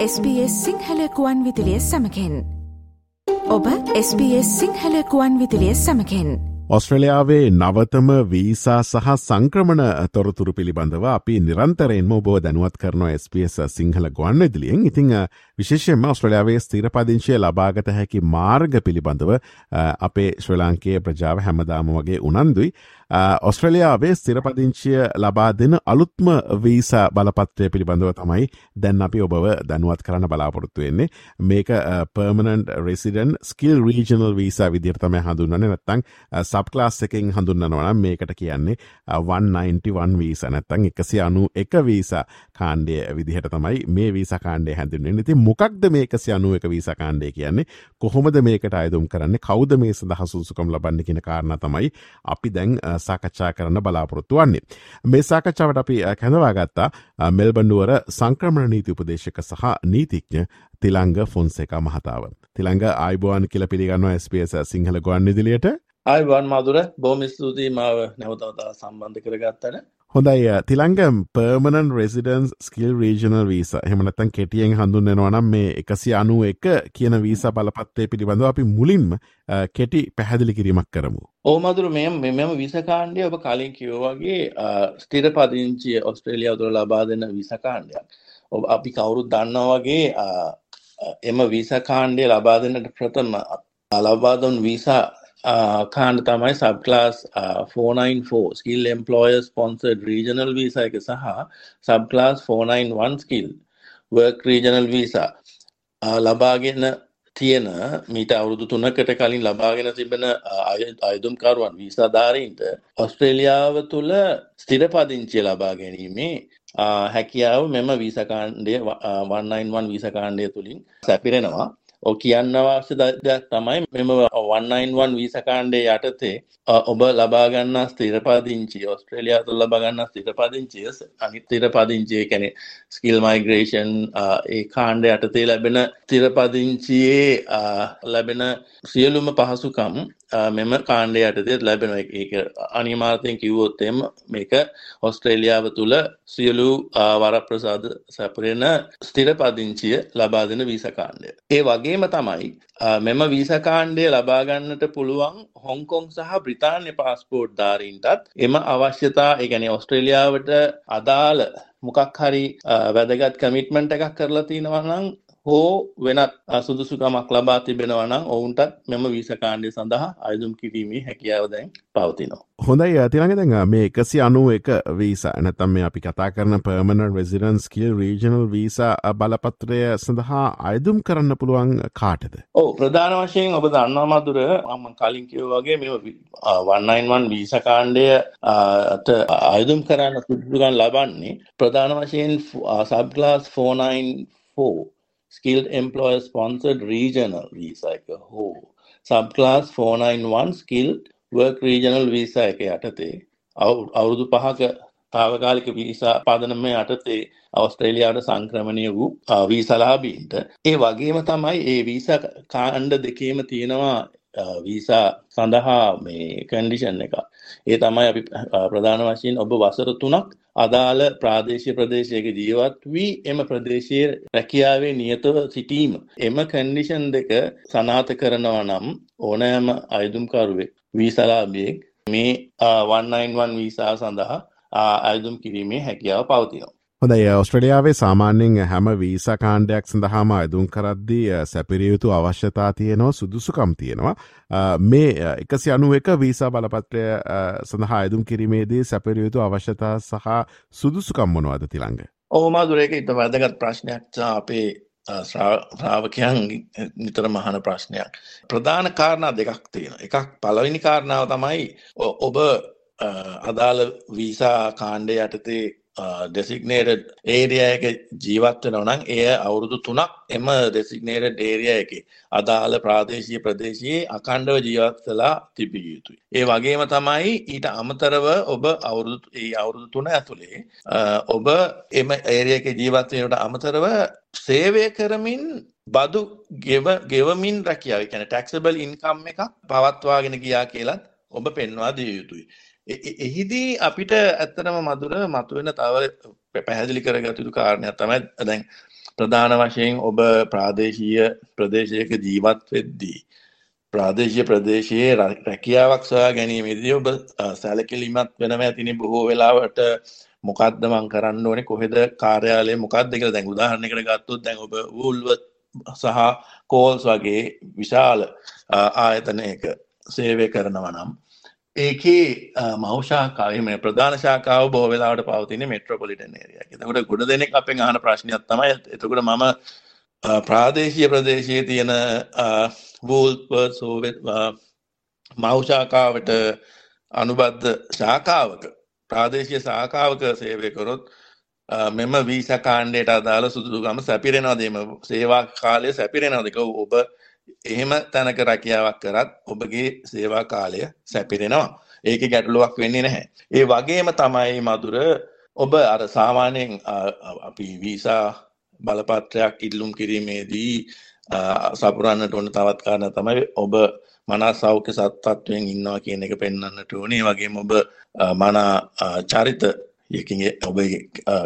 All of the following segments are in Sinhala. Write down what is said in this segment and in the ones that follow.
SBS සිංහලකුවන් විදිලිය සමකෙන්. ඔබ SBS සිංහලකුවන් විදිලිය සමකෙන්. ඔස්ට්‍රලියාවේ නවතම වීසා සහ සංක්‍රමණ තොරතුරු පිළිබඳව අපි නිරන්තරයෙන්ම ඔබෝ දැනුවත් කරනවා SBS සිංහල ගොන්න ඉදිලියෙන් ඉතිං විශේෂයෙන්ම ඔස්ට්‍රලියාවේ ස්තීරපදිංශය ලබාගත හැකි මාර්ග පිළිබඳව අපේ ශ්‍ර ලාංකයේ ප්‍රජාව හැමදාම වගේ උනන්දුයි. ඔස්ට්‍රලියාවේ ස්තිරපදිංචිය ලබා දෙන අලුත්ම වීසා බලපත්‍රය පිළිබඳව තමයි දැන් අපි ඔබව දැනුවත් කරන්න බලාපොරොත්තු වෙන්නේ. මේක permanent residence skilled regional visa විදිර්තම හඳුන්වන නැත්තං සබ්ලාස් එකෙන් හඳුන්නනවනම් මේකට කියන්නේ 191 වීස නැත්තං එකසි අනු එක වීසා කාණ්ඩය විදිහට තමයි මේ වීසා කාණ්ඩේ හැඳුන්වෙන් ඉති මොකක්ද මේකසි අනුව එක වීසා කාණ්ඩය කියන්නේ? කොහොමද මේකට අයදුම් කරන්න? කෞද මේ සඳහ සුසුකම් ලබන්න කියන කාරණ තමයි අපි දැන් uh, සාකච්ඡා කරන්න බලාපොරොත්තු වන්නේ. මේ සාකච්ඡාවට අපි uh, කැඳවා ගත්තා uh, මෙල්බන්ඩුවර සංක්‍රමණ නීති උපදේශක සහ නීතිඥ තිළංග ෆොන්සේක මහතාව. තිළංග ආයිබෝන් කියල පිළිගන්නවා ස්පේස සිංහල ගොන් ඉදිලියට අයිවන් මදුර බෝම ස්තුතියි මාව නැවතවතා සම්බන්ධ කරගත්තන හොඳයි තිළංගම් permanent residence skill regional visa හෙමනත්තන් කෙටියෙන් හඳුන්නෙනවනම් මේ එකසි අනුව එක කියන වීස බලපත්තේ පිළිබඳව අපි මුලින්ම කෙටි පැහැදිලි කිරීමක් කරමු. ඕමදුර මෙම මෙම විසකාණ්ඩය ඔබ කලින් කිව්වගේ ස්තිර පදිංචිය ඔස්ට්‍රේලියාව තුළ ලබා දෙන්න විසකාණ්ඩයක්. ඔබ අපි කවුරුත් දන්නා වගේ එම වීසකාණ්ඩය ලබා දෙන්නට ප්‍රථම ලබාදොන් වීසා කාණ්ඩ තමයි subclass 494 skill employer sponsored regional visa එක සහ subclass 491 skilled work regional visa ලබාගෙන තියෙන මීට අවුරුදු තුනකට කලින් ලබාගෙන තිබෙන අයුතුම්කරුවන් වීසාධාරීන්ට ඔස්ට්‍රේලියාව තුළ ස්ථිරපදිංචිය ලබා ගැනීමේ හැකියාව මෙම වීසකාණ්ඩය 191 වීසකාණ්ඩය තුළින් සැපිරෙනවා. ඕ කියන්න අවශ්‍ය දෙයක් තමයි මෙම 191 වීසකාණ්ඩේ යටතේ ඔබ ලබාගන්න ස්තිරපදිංචි ඔස්ට්‍රේලියා තුළ ලබගන්න ස්තිරපදිංචිය අනිත් තිරපදිංචිය කැනෙ ස්කිල් මයිග්‍රේෂන් ඒ කාණ්ඩ යටතේ ලැබෙන තිරපදිංචියේ ලැබෙන සියලුම පහසුකම් මෙම කාණ්ඩය යටතේ ලැබෙන එක අනිමාර්තයෙන් කිව්වොත්තෙම මේක ඔස්ට්‍රේලියාව තුළ සියලු වරප්‍රසාද සැපරෙන ස්තිරපදිංචිය ලබා දෙන වීසකාණ්ඩය ඒ වගේම තමයි මෙම වීසකාණ්ඩය ලබාගන්නට පුළුවන් හොංකොං සහ බ්‍රිතාන්‍ය පාස්පෝර්ට් ධාරීන්ටත්. එම අවශ්‍යතා එකැන ඔස්ට්‍රේලියාවට අදාළ මොකක් හරි වැදගත් කමිට්මන්ට එකක් කරලා තියෙනවනම් හෝ වෙනත් සුදුසුකමක් ලබා තිබෙනවනම් ඔවුන්ටත් මෙම වීසකාණ්ඩය සඳහා අයදුම් කිරීමේ හැකියාව දැන් පවතිනවා. හොඳයි ඇතිළඟ දැඟ මේ එකසි අනුව එක වීසා නැතම් මේ අපි කතා කරන permanent residence skill regional visa බලපත්‍රය සඳහා අයදුම් කරන්න පුළුවන් කාටද. ඕ ප්‍රධාන වශයෙන් ඔබ දන්නවාමදුර මම කලින් කිව වගේ මෙ වන්නයින්වන් වීසකාණ්ඩය අයදුම් කරන්න සුදුගන් ලබන්නේ ප්‍රධාන වශයෙන් subclass 494 skilled employer sponsored regional visa එක. හෝ subclass 491 skilled work regional visa එක යටතේ අවුරුදු පහක තාවකාලික වීසා පාදනම යටතේ අවස්ට්‍රේලියාවට සංක්‍රමණය වූ වීසලාබීන්ට ඒ වගේම තමයි ඒ වීසා කාණ්ඩ දෙකේම තියෙනවා වීසා සඳහා මේ කන්ඩිෂන් එක. ඒ තමයි අපි ප්‍රධාන වශයෙන් ඔබ වසර තුනක් අදාළ ප්‍රාදේශය ප්‍රදේශයක ජීවත් වී එම ප්‍රදේශයේ රැකියාවේ නියතව සිටීම. එම කන්ඩිෂන් දෙක සනාත කරනවා නම් ඕනෑම අයුතුම්කරුවෙක් වීසලාබියෙක් මේ 191 වීසා සඳහා අයුතුම් කිරීමේ හැකියාව පවතිනවා. හොඳයි ඔස්ට්‍රලියාවේ සාමාන්‍යෙන් හැම වීසා කාණ්ඩයක් සඳහාම අයදුම් කරද්දී සැපිරියයුතු අවශ්‍යතා තියෙනවා සුදුසුකම් තියෙනවා. මේ එකසි අනුව එක වීසා බලපත්‍රය සඳහා අයදුම් කිරීමේදී සැපිරියයුතු අවශ්‍යතා සහ සුදුසුකම් මොනවද තිළඟ ඕමා දුරේක ඉත වැදගත් ප්‍රශ්නයක් අපේ ශ්‍රාවකයන් නිතර මහන ප්‍රශ්නයක්. ප්‍රධාන කාරණා දෙකක් තියෙන එකක් පලවෙනි කාරණාව තමයි ඔබ අදාළ වීසා කාණ්ඩය යටතේ ඩෙසිගනේටඩ් ඒරිය එක ජීවත්ව නොනං එය අවුරුදු තුනක් එම ඩෙසිගනේටඩ් ඒරිය එක අදාළ ප්‍රාදේශීය ප්‍රදේශයේ අකණ්ඩව ජීවත්වෙලා තිබිය යුතුයි. ඒ වගේම තමයි ඊට අමතරව ඔබ අවුරුදු ඒ අවුරුදු තුන ඇතුළේ ඔබ එම ඒරියක ජීවත්වයට අමතරව සේවය කරමින් බදු ගෙවමින් රැකියාව කැන ටැක්සබල් ඉන්කම් එක පවත්වාගෙන ගියා කියලත් ඔබ පෙන්වා දිය යුතුයි. එහිදී අපිට ඇත්තනම මදුර මතුවෙන තව පැහැදිලි කරගතුතු කාරණයක් තමයි දැන් ප්‍රධාන වශයෙන් ඔබ ප්‍රාදේශීය ප්‍රදේශයක ජීවත් වෙද්දී ප්‍රාදේශීය ප්‍රදේශයේ රැකියාවක් සොයා ගැනීමේදී ඔබ සැලකිලිමත් වෙනව ඇතිනි බොහෝ වෙලාවට. මොකක්ද මං කරන්න ඕනේ? කොහෙද කාර්යාලය මොකක්ද කියලා දැන් උදාහරණයකට ගත්තොත් දැන් ඔබ වූල්වර්ත් සහ කෝල්ස් වගේ විශාල ආයතනයක සේවය කරනවා නම් ඒකේ මෞෂාකාවම ප්‍රධාන ශාකාව බෝවෙලාට පවතින මෙට්‍රොපොලිටන් ඒරිය එතකට ගොඩ දෙනෙක් අපෙන් අහන ප්‍රශ්නයක් තමයි එතකට මම ප්‍රාදේශීය ප්‍රදේශයේ තියෙන වූල්ප සෝවෙත් මෞෂාකාවට අනුබද්ධ ශාකාවක ප්‍රාදේශය සාකාවක සේවය කරොත් මෙම වීස කාණ්ඩයට අදාළ සුදුගම සැපිරෙනවාදීම සේවා කාලය සැපිරෙනවාදක ඔබ එහෙම තැනක රැකියාවක් කරත් ඔබගේ සේවා කාලය සැපිරෙනවා. ඒක ගැටලුවක් වෙන්නේ නැහැ. ඒ වගේම තමයි මදුර ඔබ අර සාමාන්‍යයෙන් අපි වීසා බලපත්‍රයක් ඉල්ලුම් කිරීමේදී සපුරන්නට ඕන තවත් කාරණ තමයි ඔබ මනා සෞඛ්‍ය සත්තත්වයෙන් ඉන්නවා කියන එක පෙන්න්නට ඕනේ. වගේ ඔබ මනා චරිත යකින්ගේ ඔබේ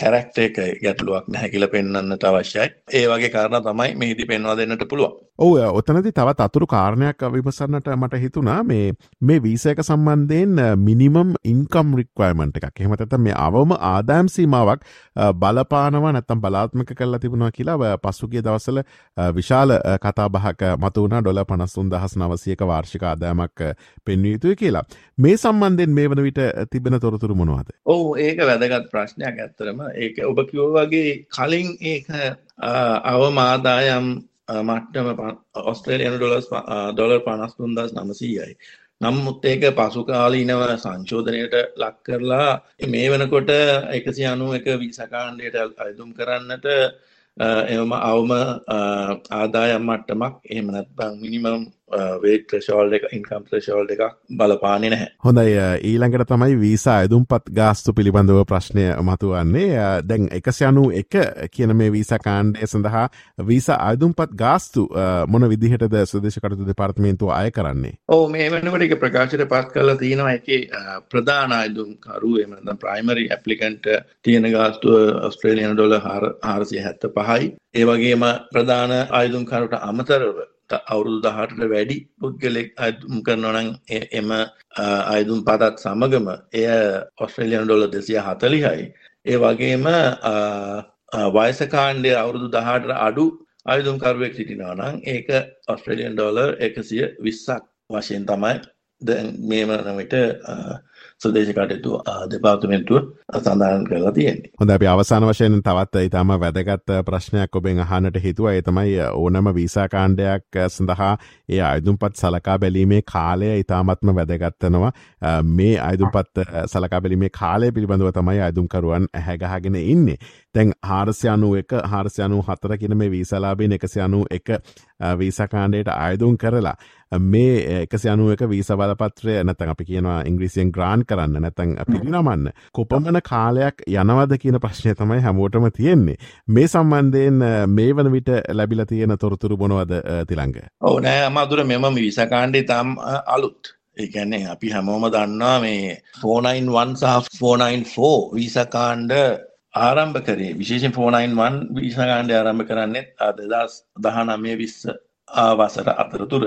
කැරක්ට එක ගැටලුවක් නැහැ කියල පෙන්න්නට අවශ්‍යයි. ඒ වගේ කාරණ තමයි මෙහිදි පෙන්වා දෙන්නට පුළුවන්. ඔව ඔතනති තවත් අතුරු කාරණයක් විමසන්නට මට හිතුනා මේ මේ වීසයක සම්බන්ධයෙන් මිනිමම් ඉන්කම් රික්වර්මන්ට් එකක්. එහෙමතත මේ අවම ආදායම් සීමාවක් බලපානවා නැත්තම් බලාත්මක කල්ලා තිබුණා කියලා පස්සුගේ දවසල විශාල කතා බහක මතුවන ඩොල පනස්සුන් දහස් නවසියක වාර්ෂික ආදායමක් පෙන්වීතුය කියලා. මේ සම්බන්ධයෙන් මේ වන විට තිබෙන තොරතුරු මොනවාද? ඕ ඒක වැදගත් ප්‍රශ්නයක් ඇත්තරම ඒක ඔබ කිවෝ වගේ කලින් ඒක අවමාදායම් මට්ටම ඔස්ට්‍රේලියන ඩොලස් ඩොලර් පනස් තුන්දස් නමසීයයි. නම්මුත් ඒක පසුකාලීනව සංශෝධනයට ලක් කරලා මේ වෙනකොට එකසි අනු එක වීසකාණ්ඩයට අයදුම් කරන්නට එම අවම ආදායම් මට්ටමක් එහෙම නැත්බං මිනිමම් වේට ්‍රශෝල්ඩ එක ඉන්කම් ්‍රශෝල්ඩ එකක් බලපානය නැහැ. හොඳයි ඊළඟට තමයි වීසා ඇදුම්පත් ගාස්තු පිළිබඳව ප්‍රශ්නය මතුවන්නේ. දැන් එකසයනු එක කියන මේ වීසා කාණ්ඩය සඳහා වීසා අයදුම්පත් ගාස්තු මොන විදිහටද සුදේශකටතු දෙපාර්තමේන්තුව අය කරන්නේ? ඕ මේ වනකට එක ප්‍රකාශයට පත් කරලා තියෙනවා. එක ප්‍රධාන අයදුම් කරු එමද ප්‍රයිමරි ඇපලිකන්ට තියෙන ගාස්තුව ඔස්ට්‍රේලියන ඩොල හාරසිය හැත්ත පහයි ඒවගේම ප්‍රධාන අයදුම් කරුට අමතරව අවුරුදු දහටට වැඩි පුද්ගලෙක් අයතුම් කරනොනං එම අයදුම් පතත් සමගම එය ඔස්ට්‍රේලියන් ඩොල දෙසිය හතලිහයි ඒ වගේම වයසකාණ්ඩය අවුරුදු දහට අඩු අයුදුම්කරුවෙක් සිටිනානං ඒක ඔස්ට්‍රේලියන් ඩොලර් එකසිය විස්සක් වශයෙන් තමයි. මේ වනවිට සුදේශකටයුතු දෙපාර්තමෙන්තුව සඳහන් කරලා තියෙන්නේ. හොඳ අපි අවසාන වශයෙන් තවත් ඉතාම වැදගත් ප්‍රශ්නයක් ඔබෙන් අහනට හිතුව ඒ තමයි ඕනම වීසාකාණ්ඩයක් සඳහා ඒ අයදුම්පත් සලකා බැලීමේ කාලය ඉතාමත්ම වැදගත්තනවා මේ අයදුම්පත් සලකා බැලීමේ කාලය පිළිබඳව තමයි අයදුම්කරුවන් හැගහගෙන ඉන්නේ. තැන් හාරස්‍යයනු එක හාරස්‍යයනු හතර කියන මේ වීසලාබෙන් එකසියනු එක වීසකාණ්ඩයට අයදුම් කරලා මේ එකසි අනුවක වීස බලපත්‍රය නැතන් අපි කියනවා ඉංග්‍රීසියෙන් ග්‍රාන් කරන්න නැතැන් පිරිනමන්න කොපමණ කාලයක් යනවද කියන ප්‍රශ්නය තමයි හැමෝටම තියෙන්නේ. මේ සම්බන්ධයෙන් මේ වන විට ලැබිල තියෙන තොරතුරු බොනවද තිළඟ ඕ නෑ අමාදුර මෙම විසකාණ්ඩේ තම් අලුත්. ඒකැන්නේ අපි හැමෝම දන්නා මේ 491 සහ 494 වීසකාණ්ඩ ආරම්භ කරේ. විශේෂෙන් 491 වීසකාණ්ඩ ආරම්භ කරන්නේ දෙදස් දහනමය විස්ස ආවසර අතරතුර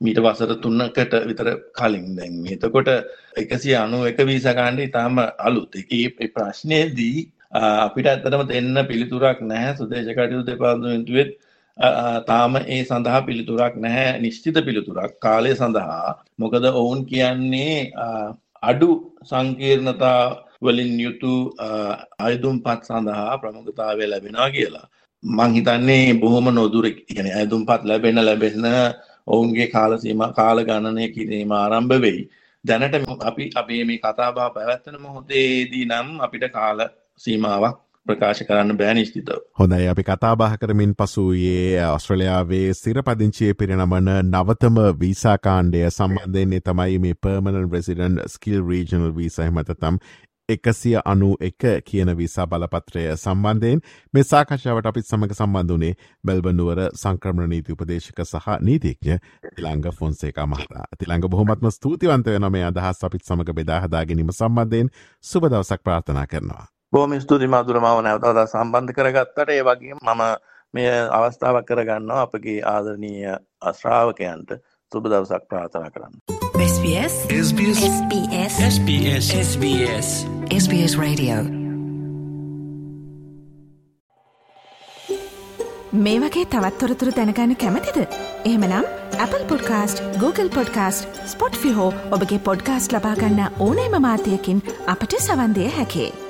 මීට වසර තුන්නකට විතර කලින් දැන්. එතකොට එකසි අනු එක වීසකාණ්ඩ ඉතාම අලුත්. ඒ ප්‍රශ්නයදී අපිට ඇත්තටම දෙන්න පිළිතුරක් නැහැ. සුදේශකටයුතු දෙපාර්තමේන්තුවෙත් තාම ඒ සඳහා පිළිතුරක් නැහැ. නිශ්චිත පිළිතුරක් කාලය සඳහා. මොකද ඔවුන් කියන්නේ අඩු සංකීර්ණතා වලින් යුතු අයදුම් පත් සඳහා ප්‍රමුඛතාවය ලැබෙනවා කියලා. මං හිතන්නේ බොහොම නොදුර කියන ඇදුම් පත් ලැබෙන ලැබෙන ඔවුන්ගේ කාලසීම කාල ගණනය කිරීම ආරම්භ වෙයි. දැනට අපි අපේ මේ කතාබා පැවැත්තන මොහොතේදී නම් අපිට කාල සීමාවක් ප්‍රකාශ කරන්න බෑ නිශ්චිතව. හොඳයි අපි කතාබහ කරමින් පසුයේ ඔස්ට්‍රලයාාවේ සිරපදිංචිය පිරිනමන නවතම වීසාකාණ්ඩය සම්බන්ධයන්නේ තමයි මේ පර්මනල් රෙසිඩන් ස්කිල් රීජනල් වීසහමතතම් එකසිය අනු එක කියන විසා බලපත්‍රය සම්බන්ධයෙන් මේ සාකච්ඡාවට අපිත් සමඟ සම්බන්ධනේ බැල්බනුවර සංක්‍රමණ නීති උපදේශක සහ නීතිඥ තිළංග ෆොන්සේකා මහතා තිළංග බොහොමත්ම ස්තුතිවන්තය නොමේ අදහස් අපිත් සමඟ බෙදාහදා ගැනීම සම්බන්ධයෙන් සුබදවසක් ප්‍රාර්ථනා කරනවා. බොහොම ස්තුති මధుර මාව නැවතවදා සම්බන්ධ කරගත්තට ඒ වගේ මම මේ අවස්ථාවක් කරගන්නවා අපගේ ආදරණීය ශ්‍රාවකයන්ට සුබ දවසක් ප්‍රාර්ථනා කරන්න. SBS? SBS. SBS. SBS. SBS. SBS Radio. මේ වගේ තවත්තොරතුරු දැනගන්න කැමතිද. එහෙමනම් Apple podcast Google podcast Spotify ඔබගේ පොඩ්කාස්ට ලබාගන්න ඕනෑම මාතයකින් අපට සවන්දය හැකේ.